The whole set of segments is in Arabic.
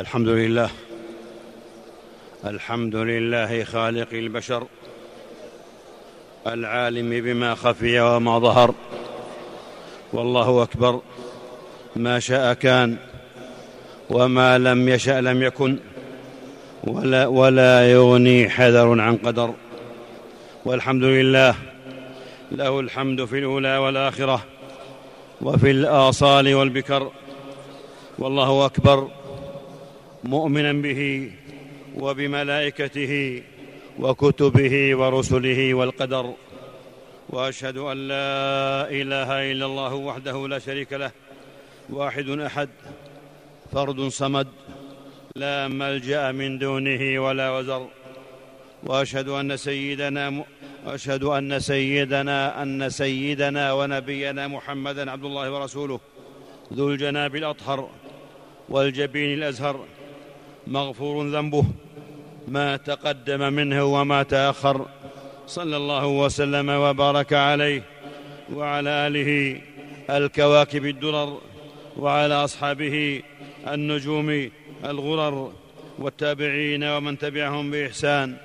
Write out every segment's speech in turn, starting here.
الحمد لله. الحمد لله خالق البشر. العالم بما خفي وما ظهر. والله أكبر. ما شاء كان. وما لم يشأ لم يكن. ولا, ولا يغني حذر عن قدر. والحمد لله. له الحمد في الأولى والآخرة. وفي الآصال والبكر. والله أكبر. مؤمنا به وبملائكته وكتبه ورسله والقدر وأشهد أن لا إله إلا الله وحده لا شريك له واحد أحد فرد صمد لا ملجأ من دونه ولا وزر وأشهد أن سيدنا واشهد أن سيدنا أن سيدنا ونبينا محمدا عبد الله ورسوله ذو الجناب الأطهر والجبين الأزهر مغفور ذنبه ما تقدم منه وما تأخر. صلى الله وسلم وبارك عليه وعلى آله الكواكب الدرر وعلى أصحابه النجوم الغرر والتابعين ومن تبعهم بإحسان.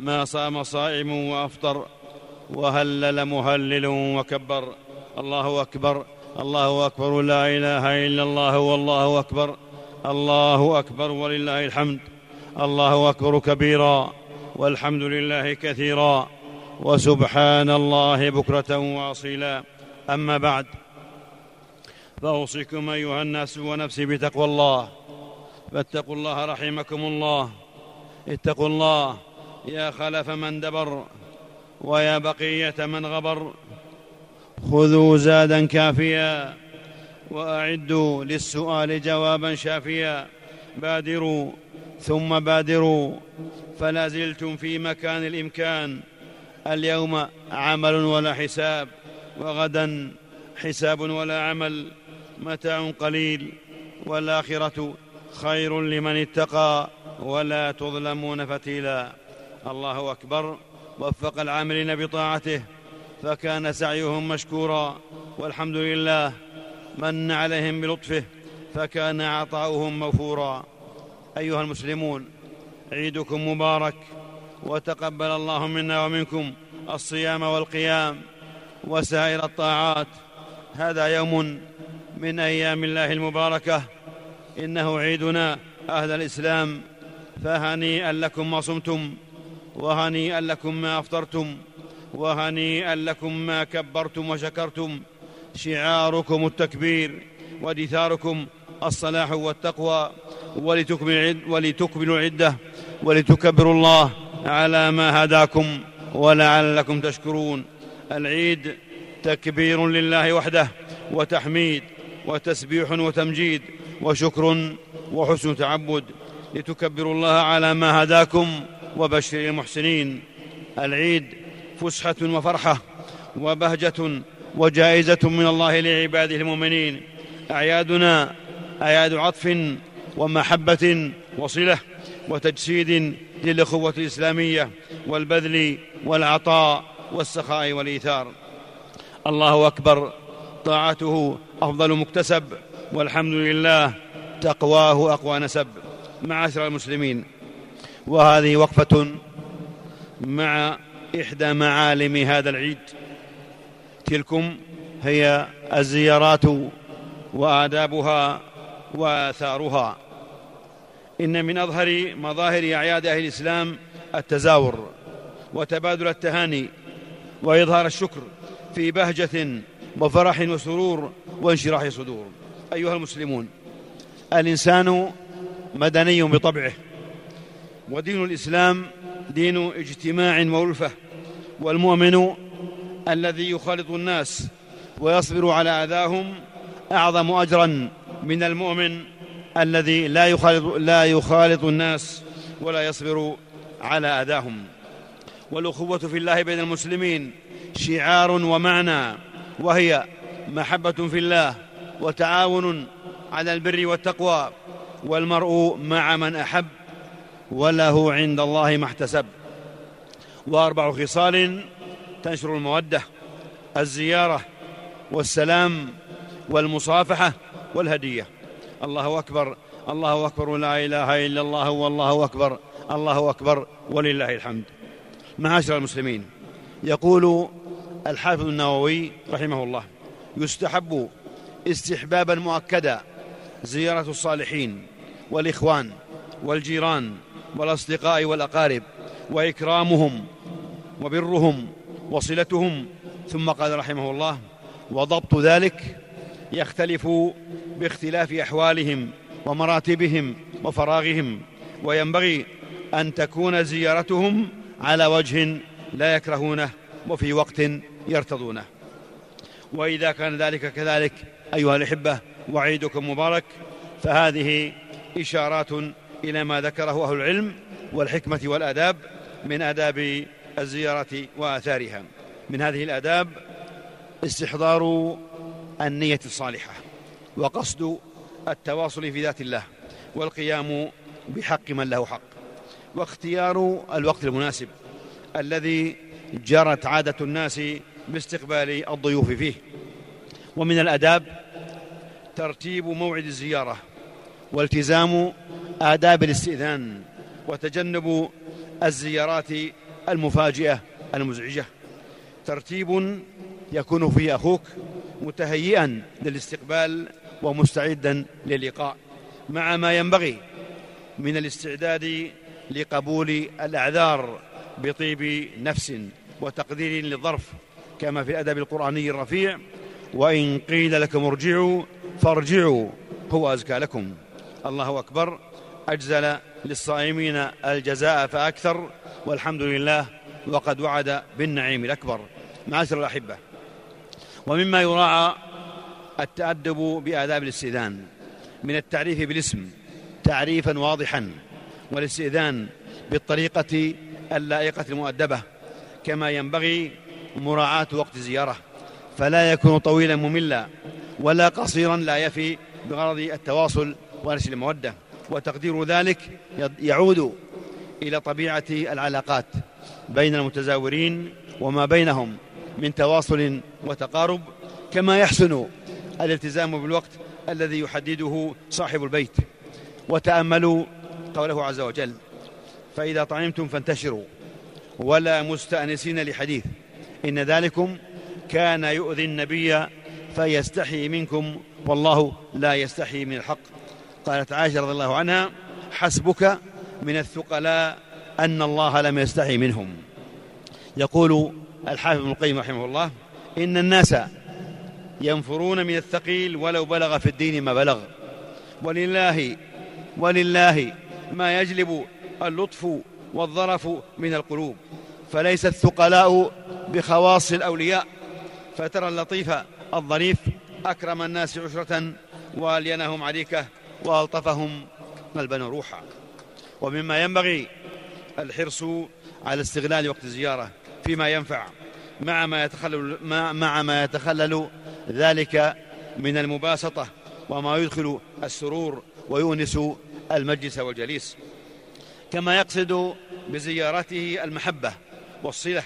ما صام صائم وأفطر وهلل مهلل وكبر. الله أكبر. الله أكبر. لا إله إلا الله. والله أكبر. الله أكبر ولله الحمد. الله أكبر كبيرا والحمد لله كثيرا. وسبحان الله بكرة وأصيلا. أما بعد فأوصيكم أيها الناس ونفسي بتقوى الله. فاتقوا الله رحمكم الله. اتقوا الله يا خلف من دبر ويا بقية من غبر. خذوا زادا كافيا. وأعدوا للسؤال جوابا شافيا. بادروا ثم بادروا. فلا زلتم في مكان الإمكان. اليوم عمل ولا حساب وغدا حساب ولا عمل. متاع قليل والآخرة خير لمن اتقى ولا تظلمون فتيلا. الله أكبر. وفق العاملين بطاعته فكان سعيهم مشكورا. والحمد لله من عليهم بلطفه فكان عطاؤهم موفورا. أيها المسلمون عيدكم مبارك وتقبل الله منا ومنكم الصيام والقيام وسائر الطاعات. هذا يوم من أيام الله المباركة. إنه عيدنا أهل الإسلام فهنيئا لكم ما صمتم وهنيئا لكم ما أفطرتم وهنيئا لكم ما كبرتم وشكرتم. شعاركم التكبير ودثاركم الصلاح والتقوى ولتكملوا العدة ولتكبروا الله على ما هداكم ولعلكم تشكرون. العيد تكبير لله وحده وتحميد وتسبيح وتمجيد وشكر وحسن تعبد لتكبروا الله على ما هداكم وبشر المحسنين. العيد فسحة وفرحة وبهجة وجائزة من الله لعباده المؤمنين. أعيادنا أعياد عطف ومحبة وصلة وتجسيد للأخوة الإسلامية والبذل والعطاء والسخاء والإيثار. الله أكبر. طاعته أفضل مكتسب والحمد لله تقواه أقوى نسب. معاشر المسلمين وهذه وقفة مع إحدى معالم هذا العيد. تلكم هي الزيارات وآدابها وآثارها. إن من أظهر مظاهر أعياد أهل الإسلام التزاور وتبادل التهاني وإظهار الشكر في بهجة وفرح وسرور وانشراح صدور. أيها المسلمون الإنسان مدني بطبعه ودين الإسلام دين اجتماع وألفة والمؤمن الذي يخالط الناس ويصبر على أذاهم أعظم أجرا من المؤمن الذي لا يخالط, لا يخالط الناس ولا يصبر على أذاهم. والأخوة في الله بين المسلمين شعار ومعنى وهي محبة في الله وتعاون على البر والتقوى والمرء مع من أحب وله عند الله ما احتسب. وأربع خصال تنشر المودة الزيارة والسلام والمصافحة والهدية. الله أكبر الله أكبر لا إله إلا الله والله أكبر الله أكبر ولله الحمد. معاشر المسلمين يقول الحافظ النووي رحمه الله يستحب استحبابا مؤكدا زيارة الصالحين والإخوان والجيران والأصدقاء والأقارب وإكرامهم وبرهم وصلتهم. ثم قال رحمه الله وضبط ذلك يختلف باختلاف أحوالهم ومراتبهم وفراغهم وينبغي أن تكون زيارتهم على وجه لا يكرهونه وفي وقت يرتضونه. وإذا كان ذلك كذلك أيها الأحبة وعيدكم مبارك. فهذه إشارات إلى ما ذكره أهل العلم والحكمة والآداب من آداب الزيارة وآثارها. من هذه الآداب استحضار النية الصالحة وقصد التواصل في ذات الله والقيام بحق من له حق واختيار الوقت المناسب الذي جرت عادة الناس باستقبال الضيوف فيه. ومن الآداب ترتيب موعد الزيارة والتزام آداب الاستئذان وتجنب الزيارات المفاجئة المزعجة. ترتيب يكون فيه أخوك متهيئا للاستقبال ومستعدا للقاء. مع ما ينبغي من الاستعداد لقبول الأعذار بطيب نفس وتقدير للظرف كما في الأدب القرآني الرفيع وإن قيل لكم ارجعوا فارجعوا هو أزكى لكم. الله أكبر. أجزل للصائمين الجزاء فأكثر والحمد لله وقد وعد بالنعيم الأكبر. معاشر الأحبة ومما يراعى التأدب بآداب الاستئذان من التعريف بالاسم تعريفا واضحا والاستئذان بالطريقة اللائقة المؤدبة كما ينبغي مراعاة وقت الزيارة. فلا يكون طويلا مملا ولا قصيرا لا يفي بغرض التواصل ونشر المودة. وتقدير ذلك يعود إلى طبيعة العلاقات بين المتزاورين وما بينهم من تواصل وتقارب كما يحسن الالتزام بالوقت الذي يحدده صاحب البيت. وتأملوا قوله عز وجل فإذا طعمتم فانتشروا ولا مستأنسين لحديث. إن ذلكم كان يؤذي النبي فيستحي منكم والله لا يستحي من الحق. قالت عائشة رضي الله عنها حسبك من الثقلاء أن الله لم يستحي منهم. يقول الحافظ ابن القيم رحمه الله إن الناس ينفرون من الثقيل ولو بلغ في الدين ما بلغ. ولله ولله ما يجلب اللطف والظرف من القلوب فليس الثقلاء بخواص الأولياء فترى اللطيف الظريف أكرم الناس عشرة وألينهم عليكة وألطفهم قلبا وروحا. ومما ينبغي الحرص على استغلال وقت الزيارة فيما ينفع مع ما يتخلل مع ما يتخلل ذلك من المباسطة وما يدخل السرور ويونس المجلس والجليس. كما يقصد بزيارته المحبة والصلة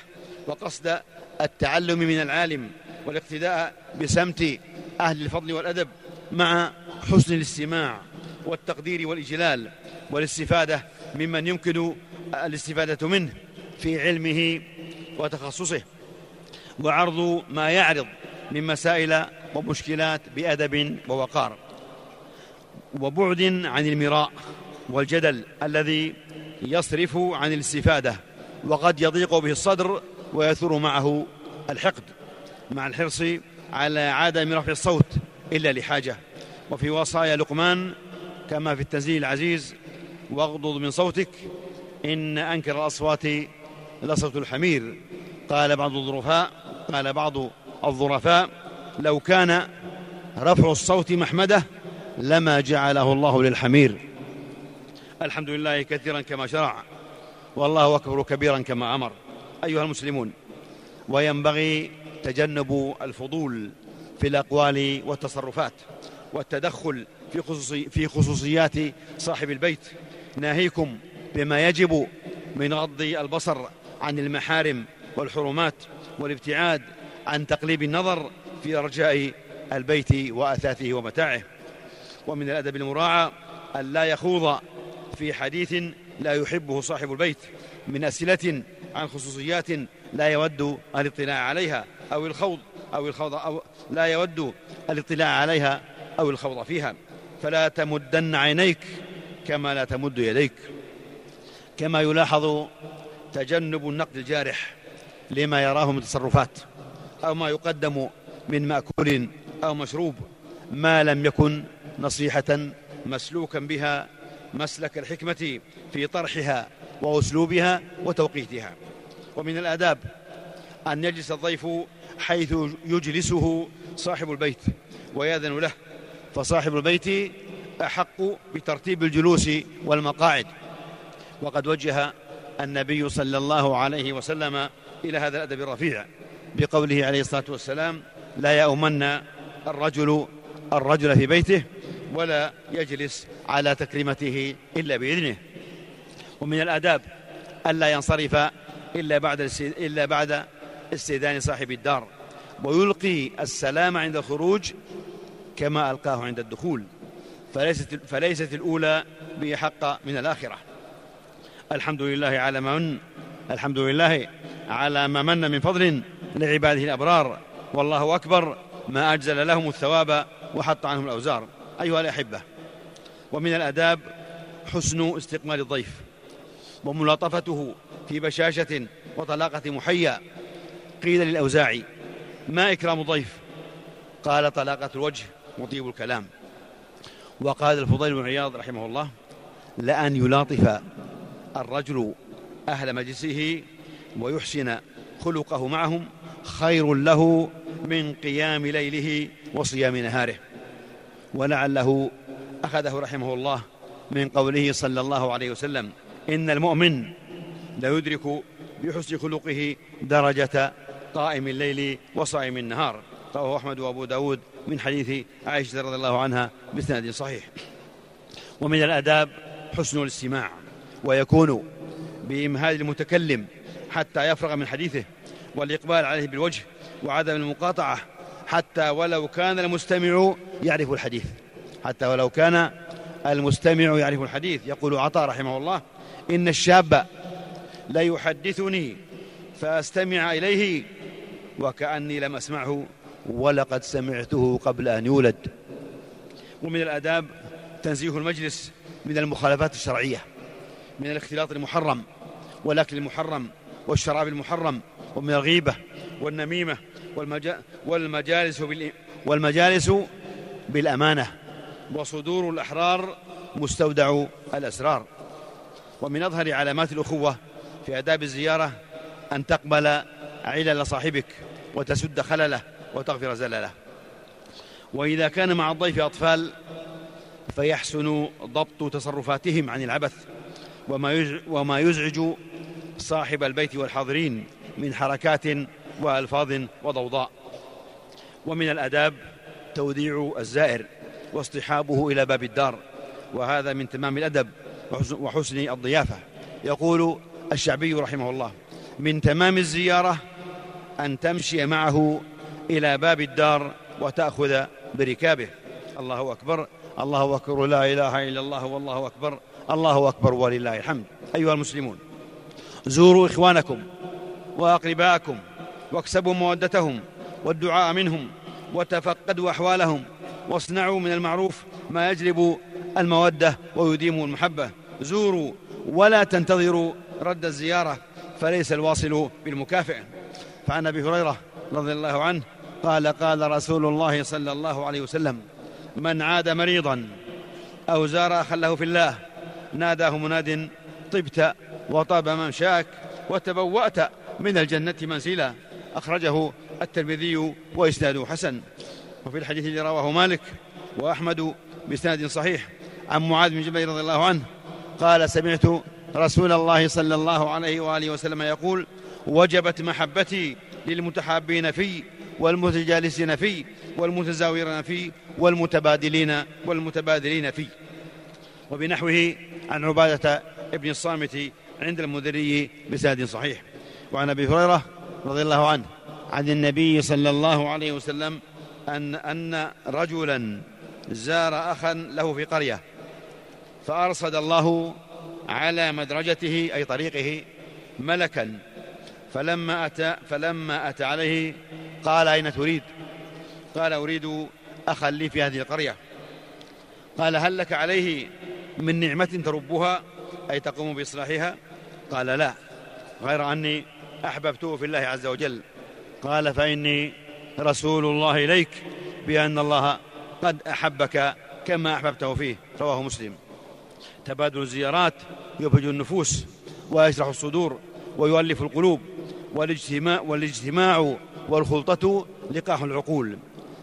وقصد التعلم من العالم والاقتداء بسمت أهل الفضل والأدب مع حسن الاستماع والتقدير والإجلال والاستفادة ممن يمكن الاستفادة منه في علمه وتخصصه. وعرض ما يعرض من مسائل ومشكلات بأدب ووقار. وبعد عن المراء والجدل الذي يصرف عن الاستفادة وقد يضيق به الصدر ويثور معه الحقد مع الحرص على عدم رفع الصوت إلا لحاجة. وفي وصايا لقمان كما في التنزيل العزيز واغضض من صوتك إن أنكر الأصوات لصوت الحمير. قال بعض الظرفاء قال بعض الظرفاء لو كان رفع الصوت محمده لما جعله الله للحمير. الحمد لله كثيرا كما شرع والله أكبر كبيرا كما أمر. أيها المسلمون وينبغي تجنب الفضول في الأقوال والتصرفات. والتدخل في, خصوصي في خصوصيات صاحب البيت. ناهيكم بما يجب من غض البصر عن المحارم والحرمات والابتعاد عن تقليب النظر في أرجاء البيت وأثاثه ومتاعه. ومن الأدب المراعى أن لا يخوض في حديث لا يحبه صاحب البيت من أسئلة عن خصوصيات لا يود الاطلاع عليها أو الخوض أو الخوض أو لا يود الاطلاع عليها أو الخوض فيها. فلا تمدن عينيك كما لا تمد يديك. كما يلاحظ تجنب النقد الجارح لما يراه من تصرفات أو ما يقدم من مأكول أو مشروب ما لم يكن نصيحة مسلوكا بها مسلك الحكمة في طرحها وأسلوبها وتوقيتها. ومن الآداب أن يجلس الضيف حيث يجلسه صاحب البيت ويأذن له فصاحب البيت أحق بترتيب الجلوس والمقاعد. وقد وجه النبي صلى الله عليه وسلم إلى هذا الأدب الرفيع بقوله عليه الصلاة والسلام لا يؤمن الرجل الرجل في بيته ولا يجلس على تكريمته إلا بإذنه. ومن الآداب ألا ينصرف إلا بعد إلا بعد استئذان صاحب الدار ويلقي السلام عند الخروج كما ألقاه عند الدخول فليست, فليست الأولى بحق من الآخرة. الحمد لله على من الحمد لله على ما من من فضل لعباده الأبرار. والله أكبر ما أجزل لهم الثواب وحط عنهم الأوزار. أيها الأحبة ومن الأداب حسن استقبال الضيف وملاطفته في بشاشة وطلاقة محيا. قيل للأوزاعي ما إكرام ضيف قال طلاقة الوجه. مطيب الكلام. وقال الفضيل بن عياض رحمه الله لأن يلاطف الرجل أهل مجلسه ويحسن خلقه معهم خير له من قيام ليله وصيام نهاره. ولعله أخذه رحمه الله من قوله صلى الله عليه وسلم إن المؤمن ليدرك بحسن خلقه درجة قائم الليل وصائم النهار. رواه أحمد وأبو داود من حديث عائشة رضي الله عنها بسند صحيح. ومن الأداب حسن الاستماع ويكون بإمهال المتكلم حتى يفرغ من حديثه والإقبال عليه بالوجه وعدم المقاطعة حتى ولو كان المستمع يعرف الحديث. حتى ولو كان المستمع يعرف الحديث. يقول عطاء رحمه الله إن الشاب لا يحدثني فأستمع إليه وكأني لم أسمعه ولقد سمعته قبل أن يولد. ومن الآداب تنزيه المجلس من المخالفات الشرعية من الاختلاط المحرم والأكل المحرم والشراب المحرم ومن الغيبة والنميمة والمجالس والمجالس بالأمانة. وصدور الأحرار مستودع الأسرار. ومن أظهر علامات الأخوة في آداب الزيارة أن تقبل علل صاحبك وتسد خلله وتغفر زلله وإذا كان مع الضيف أطفال فيحسن ضبط تصرفاتهم عن العبث وما يزعج صاحب البيت والحاضرين من حركات وألفاظ وضوضاء. ومن الأداب توديع الزائر واصطحابه إلى باب الدار وهذا من تمام الأدب وحسن الضيافة. يقول الشعبي رحمه الله من تمام الزيارة أن تمشي معه إلى باب الدار وتأخذ بركابه. الله أكبر. الله أكبر. لا إله إلا الله والله أكبر. الله أكبر. ولله الحمد. أيها المسلمون زوروا إخوانكم وأقرباءكم واكسبوا مودتهم والدعاء منهم وتفقدوا أحوالهم واصنعوا من المعروف ما يجلب المودة ويديم المحبة. زوروا ولا تنتظروا رد الزيارة فليس الواصل بالمكافئ فعن أبي هريرة رضي الله عنه قال قال رسول الله صلى الله عليه وسلم من عاد مريضا أو زار أخا له في الله ناداه مناد طبت وطاب ممشاك وتبوأت من الجنة منزلا. أخرجه الترمذي وإسناده حسن. وفي الحديث الذي رواه مالك وأحمد بإسناد صحيح عن معاذ بن جبل رضي الله عنه قال سمعت رسول الله صلى الله عليه وآله وسلم يقول وجبت محبتي للمتحابين في والمتجالسين في والمتزاورين في والمتبادلين والمتبادلين في. وبنحوه عن عبادة ابن الصامت عند المدري بسند صحيح. وعن أبي هريرة رضي الله عنه عن النبي صلى الله عليه وسلم أن أن رجلا زار اخا له في قرية فأرصد الله على مدرجته أي طريقه ملكا. فلما أتى, فلما أتى عليه قال أين تريد؟ قال أريد أخا لي في هذه القرية. قال هل لك عليه من نعمة تربها؟ أي تقوم بإصلاحها؟ قال لا غير أني أحببته في الله عز وجل. قال فإني رسول الله إليك بأن الله قد أحبك كما أحببته فيه. رواه مسلم. تبادل الزيارات يبهج النفوس ويشرح الصدور ويؤلف القلوب. والاجتماع, والاجتماع والخلطة لقاح العقول.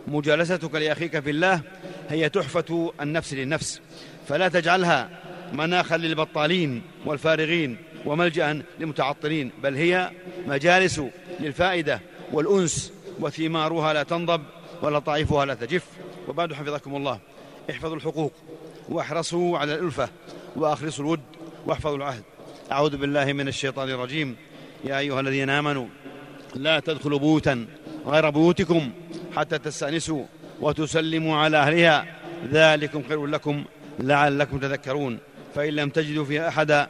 مجالستك لأخيك في الله هي تحفة النفس للنفس. فلا تجعلها مناخا للبطالين والفارغين وملجأ للمتعطلين بل هي مجالس للفائدة والأنس وثمارها لا تنضب ولطائفها لا تجف. وبعد حفظكم الله احفظوا الحقوق واحرصوا على الألفة وأخلصوا الود واحفظوا العهد. أعوذ بالله من الشيطان الرجيم. يا أيها الذين آمنوا لا تدخلوا بيوتا غير بيوتكم حتى تستأنسوا وتسلموا على أهلها. ذلكم خير لكم لعلكم تذكرون. فإن لم تجدوا فيها أحدا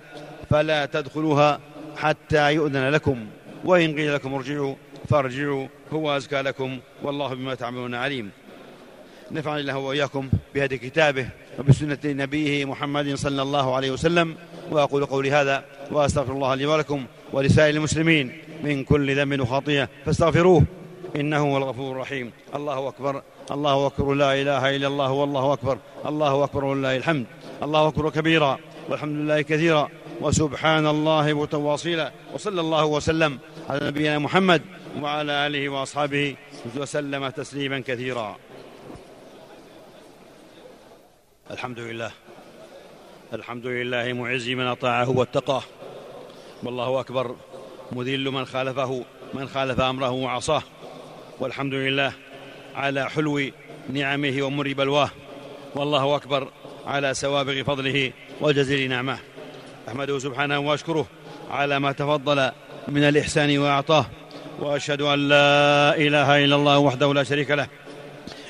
فلا تدخلوها حتى يؤذن لكم. وإن قيل لكم ارجعوا فارجعوا هو أزكى لكم والله بما تعملون عليم. نفعني الله وإياكم بهدي كتابه وبسنة نبيه محمد صلى الله عليه وسلم. وأقول قولي هذا وأستغفر الله لي ولكم ولسائر المسلمين من كل ذنب وخطيئة فاستغفروه إنه هو الغفور الرحيم. الله أكبر الله أكبر لا إله إلا الله والله أكبر الله أكبر ولله الحمد الله أكبر كبيرا والحمد لله كثيرا وسبحان الله متواصلا وصلى الله وسلم على نبينا محمد وعلى آله وأصحابه وسلم تسليما كثيرا. الحمد لله. الحمد لله معز من أطاعه واتقاه. والله أكبر مذل من خالفه من خالف أمره وعصاه. والحمد لله على حلو نعمه ومر بلواه. والله أكبر على سوابغ فضله وجزيل نعمه. أحمده سبحانه وأشكره على ما تفضل من الإحسان وأعطاه. وأشهد أن لا إله إلا الله وحده لا شريك له.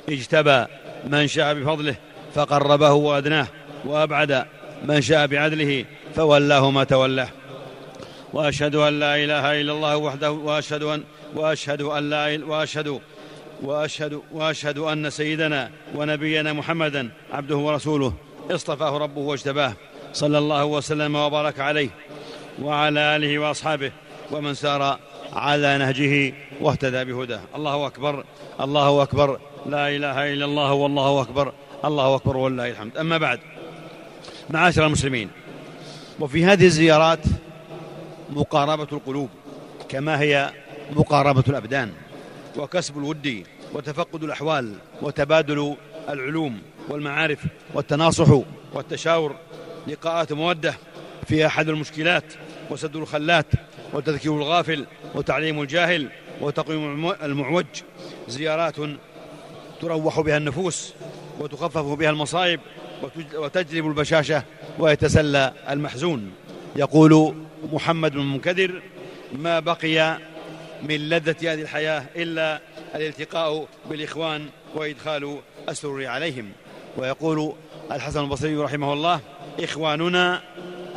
اجتبى من شاء بفضله فقربه وأدناه وأبعد من شاء بعدله فولاه ما تولاه. وأشهد أن لا إله إلا الله وحده وأشهد أن وأشهد أن لا وأشهد وأشهد وأشهد أن سيدنا ونبينا محمدا عبده ورسوله اصطفاه ربه واجتباه. صلى الله وسلم وبارك عليه وعلى آله وأصحابه ومن سار على نهجه واهتدى بهداه. الله أكبر الله أكبر لا إله إلا الله والله أكبر الله أكبر ولله الحمد. أما بعد معاشر المسلمين. وفي هذه الزيارات مقاربة القلوب كما هي مقاربة الأبدان وكسب الود وتفقد الأحوال وتبادل العلوم والمعارف والتناصح والتشاور لقاءات مودة في أحد المشكلات وسد الخلات وتذكير الغافل وتعليم الجاهل وتقويم المعوج. زيارات تروح بها النفوس وتخفف بها المصائب وتجلب البشاشة ويتسلى المحزون. يقول محمد بن منكدر ما بقي من لذة هذه الحياة إلا الالتقاء بالإخوان وإدخال السرور عليهم. ويقول الحسن البصري رحمه الله إخواننا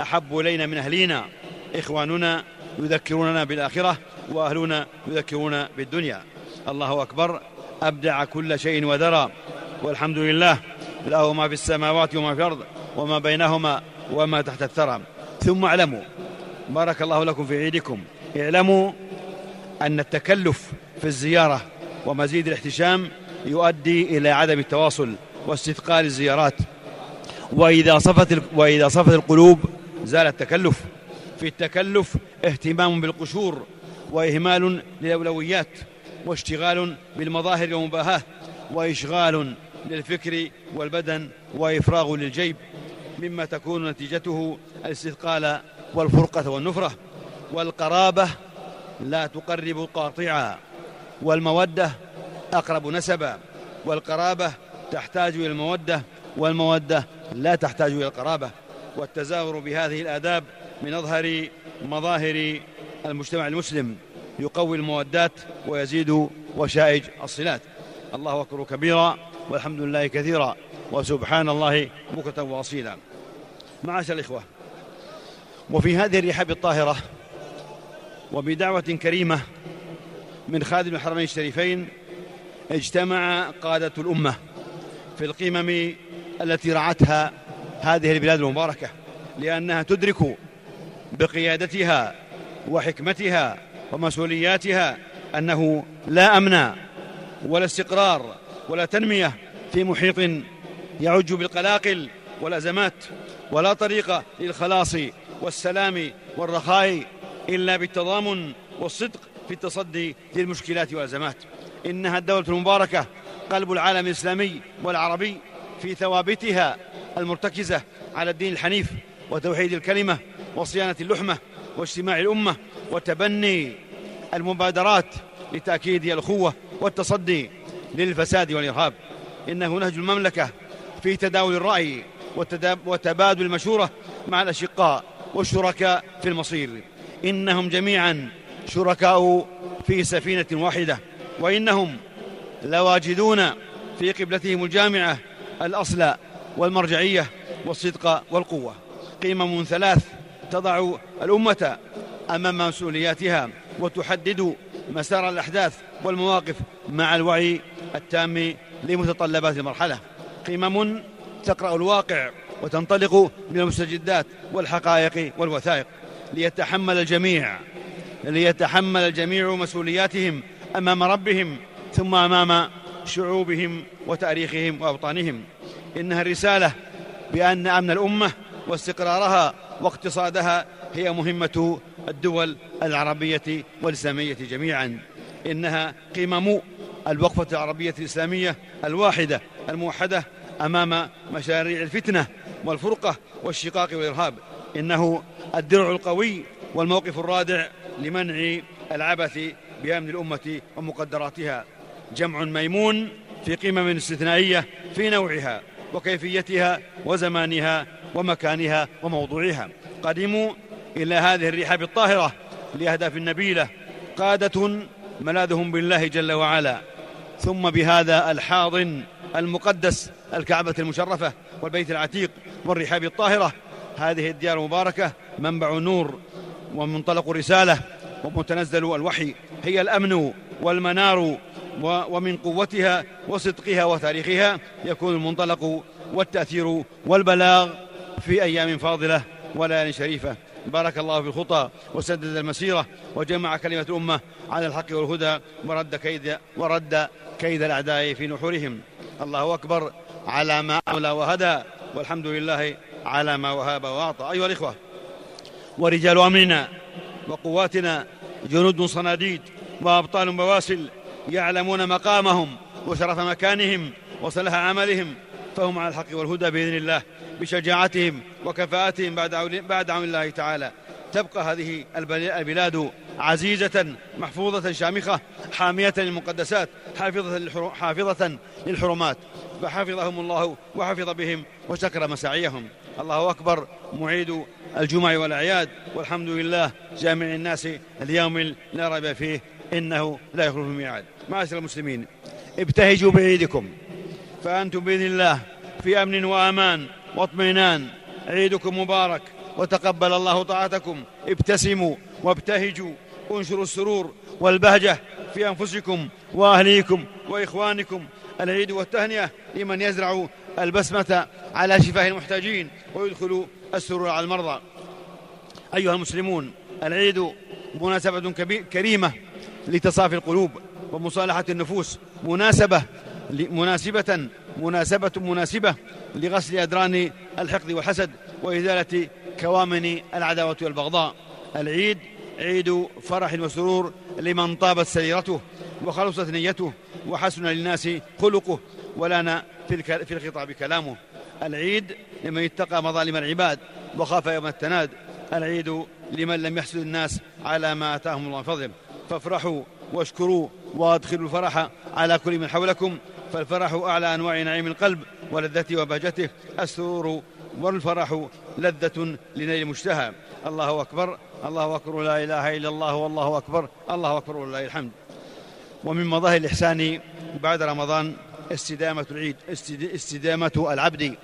أحب إلينا من أهلينا إخواننا يذكروننا بالآخرة وأهلنا يذكرون بالدنيا. الله أكبر أبدع كل شيء وذرى والحمد لله له ما في السماوات وما في الأرض وما بينهما وما تحت الثرى. ثم اعلموا بارك الله لكم في عيدكم اعلموا أن التكلف في الزيارة ومزيد الاحتشام يؤدي إلى عدم التواصل واستثقال الزيارات. وإذا صفت وإذا صفت القلوب زال التكلف. في التكلف اهتمام بالقشور وإهمال للأولويات واشتغال بالمظاهر والمباهاة وإشغال للفكر والبدن وإفراغ للجيب مما تكون نتيجته الاستثقال والفرقة والنفرة. والقرابة لا تقرب قاطعا والمودة أقرب نسبا. والقرابة تحتاج إلى المودة والمودة لا تحتاج إلى القرابة. والتزاور بهذه الآداب من أظهر مظاهر المجتمع المسلم يقوي المودات ويزيد وشائج الصلات. الله أكبر كبيرا والحمد لله كثيرا وسبحان الله بكرة وأصيلا. معاشر الإخوة وفي هذه الرحاب الطاهرة وبدعوة كريمة من خادم الحرمين الشريفين اجتمع قادة الأمة في القمم التي رعتها هذه البلاد المباركة لأنها تدرك بقيادتها وحكمتها ومسؤولياتها أنه لا أمن ولا استقرار ولا تنمية في محيط يعج بالقلاقل والأزمات ولا طريق للخلاص والسلام والرخاء إلا بالتضامن والصدق في التصدي للمشكلات والأزمات. إنها الدولة المباركة قلب العالم الإسلامي والعربي في ثوابتها المرتكزة على الدين الحنيف وتوحيد الكلمة وصيانة اللحمة واجتماع الأمة وتبني المبادرات لتأكيد الأخوة والتصدي للفساد والإرهاب. إنه نهج المملكة في تداول الرأي وتبادل المشورة مع الأشقاء والشركاء في المصير. إنهم جميعا شركاء في سفينة واحدة وإنهم لواجدون في قبلتهم الجامعة الأصل والمرجعية والصدق والقوة. قمم ثلاث تضع الأمة أمام مسؤولياتها وتحدد مسار الأحداث والمواقف مع الوعي التام لمتطلبات المرحلة. قمم تقرأ الواقع وتنطلق من المستجدات والحقائق والوثائق. ليتحمل الجميع ليتحمل الجميع مسؤولياتهم أمام ربهم ثم أمام شعوبهم وتاريخهم وأوطانهم. إنها الرسالة بأن أمن الأمة واستقرارها واقتصادها هي مهمة الدول العربية والإسلامية جميعا. إنها قمم الوقفة العربية الإسلامية الواحدة الموحدة أمام مشاريع الفتنة والفرقة والشقاق والإرهاب. إنه الدرع القوي والموقف الرادع لمنع العبث بأمن الأمة ومقدراتها. جمع ميمون في قمم استثنائية في نوعها وكيفيتها وزمانها ومكانها وموضوعها. قدموا إلى هذه الرحاب الطاهرة لأهداف نبيلة قادة ملاذهم بالله جل وعلا. ثم بهذا الحاضن المقدس الكعبة المشرفة والبيت العتيق والرحاب الطاهرة هذه الديار المباركة منبع النور ومنطلق الرسالة ومتنزل الوحي. هي الأمن والمنار ومن قوتها وصدقها وتاريخها يكون المنطلق والتأثير والبلاغ في أيام فاضلة وليال شريفة. بارك الله في الخطى وسدد المسيرة وجمع كلمة الأمة على الحق والهدى ورد كيد ورد كيد الأعداء في نحورهم. الله أكبر على ما أولى وهدى والحمد لله على ما وهاب وأعطى. أيها الإخوة ورجال أمرنا وقواتنا جنود صناديد وأبطال بواسل يعلمون مقامهم وشرف مكانهم وصلح عملهم فهم على الحق والهدى بإذن الله. بشجاعتهم وكفاءتهم بعد بعد عون الله تعالى. تبقى هذه البلاد عزيزة محفوظة شامخة حامية للمقدسات حافظة, حافظة للحرمات. فحفظهم الله وحفظ بهم وشكر مساعيهم. الله أكبر معيد الجمع والأعياد. والحمد لله جامع الناس اليوم لا ريب فيه إنه لا يخلف الميعاد. معاشر المسلمين ابتهجوا بعيدكم. فأنتم بإذن الله في أمن وأمان. واطمئنان. عيدكم مبارك وتقبل الله طاعتكم. ابتسموا وابتهجوا. انشروا السرور والبهجة في أنفسكم وأهليكم وإخوانكم. العيد والتهنئة لمن يزرع البسمة على شفاه المحتاجين ويدخل السرور على المرضى. أيها المسلمون العيد مناسبة كريمة لتصافي القلوب ومصالحة النفوس. مناسبة مناسبة مناسبة مناسبة لغسل أدران الحقد والحسد وإزالة كوامن العداوة والبغضاء. العيد عيد فرح وسرور لمن طابت سريرته وخلصت نيته وحسن للناس خلقه ولنا في الخطاب كلامه. العيد لمن اتقى مظالم العباد وخاف يوم التناد. العيد لمن لم يحسد الناس على ما آتاهم الله من فضله فافرحوا واشكروا وأدخلوا الفرح على كل من حولكم. فالفرح أعلى أنواع نعيم القلب ولذته وبهجته. السرور والفرح لذة لنيل المشتهى الله أكبر الله أكبر لا إله إلا الله والله أكبر الله أكبر ولله الحمد. ومن مظاهر الإحسان بعد رمضان استدامة العيد استدامة العبد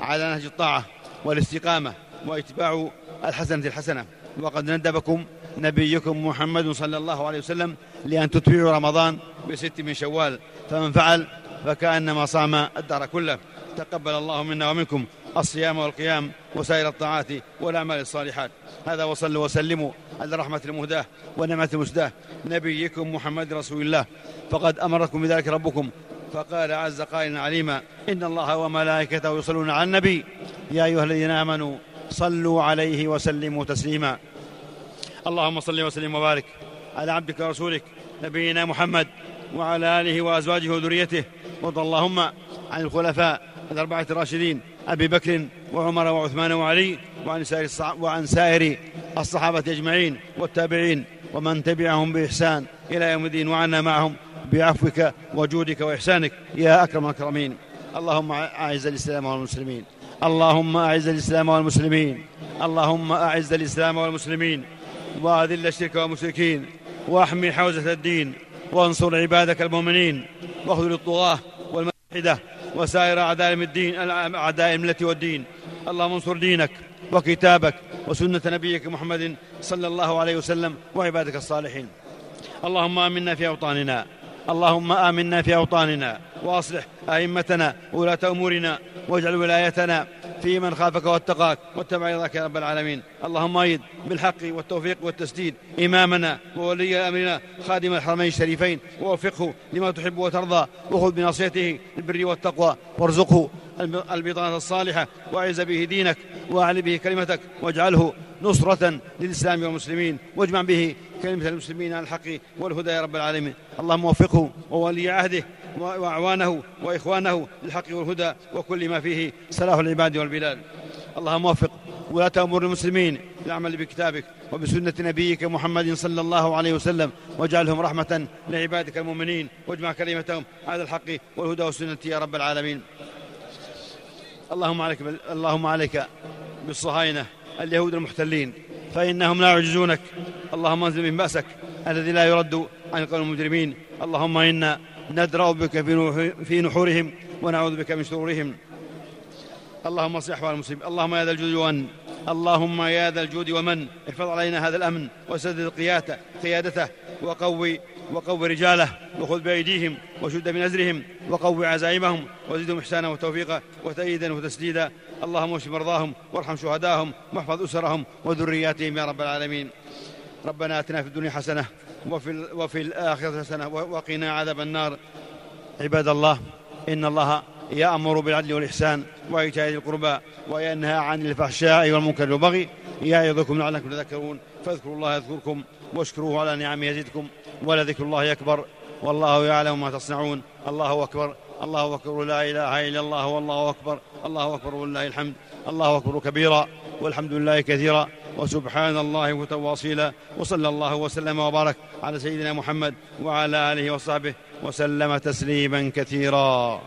على نهج الطاعة والاستقامة وإتباع الحسنة الحسنة. وقد ندبكم نبيكم محمد صلى الله عليه وسلم لأن تتبعوا رمضان بست من شوال. فمن فعل فكأنما صام الدهر كله. تقبل الله منا ومنكم الصيام والقيام وسائر الطاعات والأعمال الصالحات. هذا وصلوا وسلموا على رحمة المهداة ونعمة المسداة نبيكم محمد رسول الله. فقد أمركم بذلك ربكم. فقال عز قائلا عليما إن الله وملائكته يصلون على النبي. يا أيها الذين آمنوا صلوا عليه وسلموا تسليما. اللهم صل وسلم وبارك على عبدك ورسولك نبينا محمد وعلى آله وأزواجه وذريته. وارض اللهم عن الخلفاء الأربعة الراشدين أبي بكر وعمر وعثمان وعلي وعن سائر, وعن سائر الصحابة أجمعين والتابعين ومن تبعهم بإحسان إلى يوم الدين. وعنا معهم بعفوك وجودك وإحسانك يا أكرم الأكرمين. اللهم أعز الإسلام والمسلمين. اللهم أعز الإسلام والمسلمين. اللهم أعز الإسلام والمسلمين. وأذل الشرك والمشركين. وأحمي حوزة الدين. وانصر عبادك المؤمنين. واخذل الطغاة والملحدة وسائر أعداء الدين أعداء الملة والدين. اللهم انصر دينك وكتابك وسنة نبيك محمد صلى الله عليه وسلم وعبادك الصالحين. اللهم آمنا في أوطاننا. اللهم آمنا في أوطاننا وأصلح أئمتنا وولاة أمورنا واجعل ولايتنا في من خافك واتقاك واتبع رضاك يا رب العالمين. اللهم أيد بالحق والتوفيق والتسديد إمامنا وولي أمرنا خادم الحرمين الشريفين ووفقه لما تحب وترضى وخذ بنصيحته البر والتقوى وارزقه البطانة الصالحة وأعز به دينك وأعل به كلمتك واجعله نصرة للإسلام والمسلمين واجمع به كلمة المسلمين على الحق والهدى يا رب العالمين. اللهم وفقه وولي عهده وأعوانه وإخوانه للحق والهدى وكل ما فيه صلاح العباد والبلاد. اللهم وفق ولاة أمور المسلمين للعمل بكتابك وبسنة نبيك محمد صلى الله عليه وسلم واجعلهم رحمة لعبادك المؤمنين واجمع كلمتهم على الحق والهدى والسنة يا رب العالمين. اللهم عليك اللهم عليك بالصهاينة اليهود المحتلين فإنهم لا يعجزونك. اللهم انزل من بأسك الذي لا يرد عن قول المجرمين. اللهم إنا ندرأ بك في نحورهم ونعوذ بك من شرورهم. اللهم اصلح أحوال المسلمين. اللهم يا ذا الجود ومن. اللهم يا ذا الجود ومن. احفظ علينا هذا الأمن وسدد قيادته وقوي وقوي رجاله وخذ بأيديهم وشد من أزرهم وقوي عزائمهم وزدهم إحسانا وتوفيقا وتأييدا وتسديدا. اللهم اشف مرضاهم وارحم شهداهم واحفظ أسرهم وذرياتهم يا رب العالمين. ربنا آتنا في الدنيا حسنة وفي, وفي الآخرة حسنة وقنا عذاب النار. عباد الله إن الله يأمر بالعدل والإحسان وإيتاء ذي القربى وينهى عن الفحشاء والمنكر والبغي. يعظكم لعلكم تذكرون. فاذكروا الله يذكركم واشكروه على نعمه يزدكم ولذكر الله أكبر والله يعلم ما تصنعون الله أكبر الله أكبر لا إله إلا الله والله أكبر الله أكبر ولله الحمد الله أكبر كبيرا والحمد لله كثيرا وسبحان الله متواصيلا وصلى الله وسلم وبارك على سيدنا محمد وعلى آله وصحبه وسلم تسليما كثيرا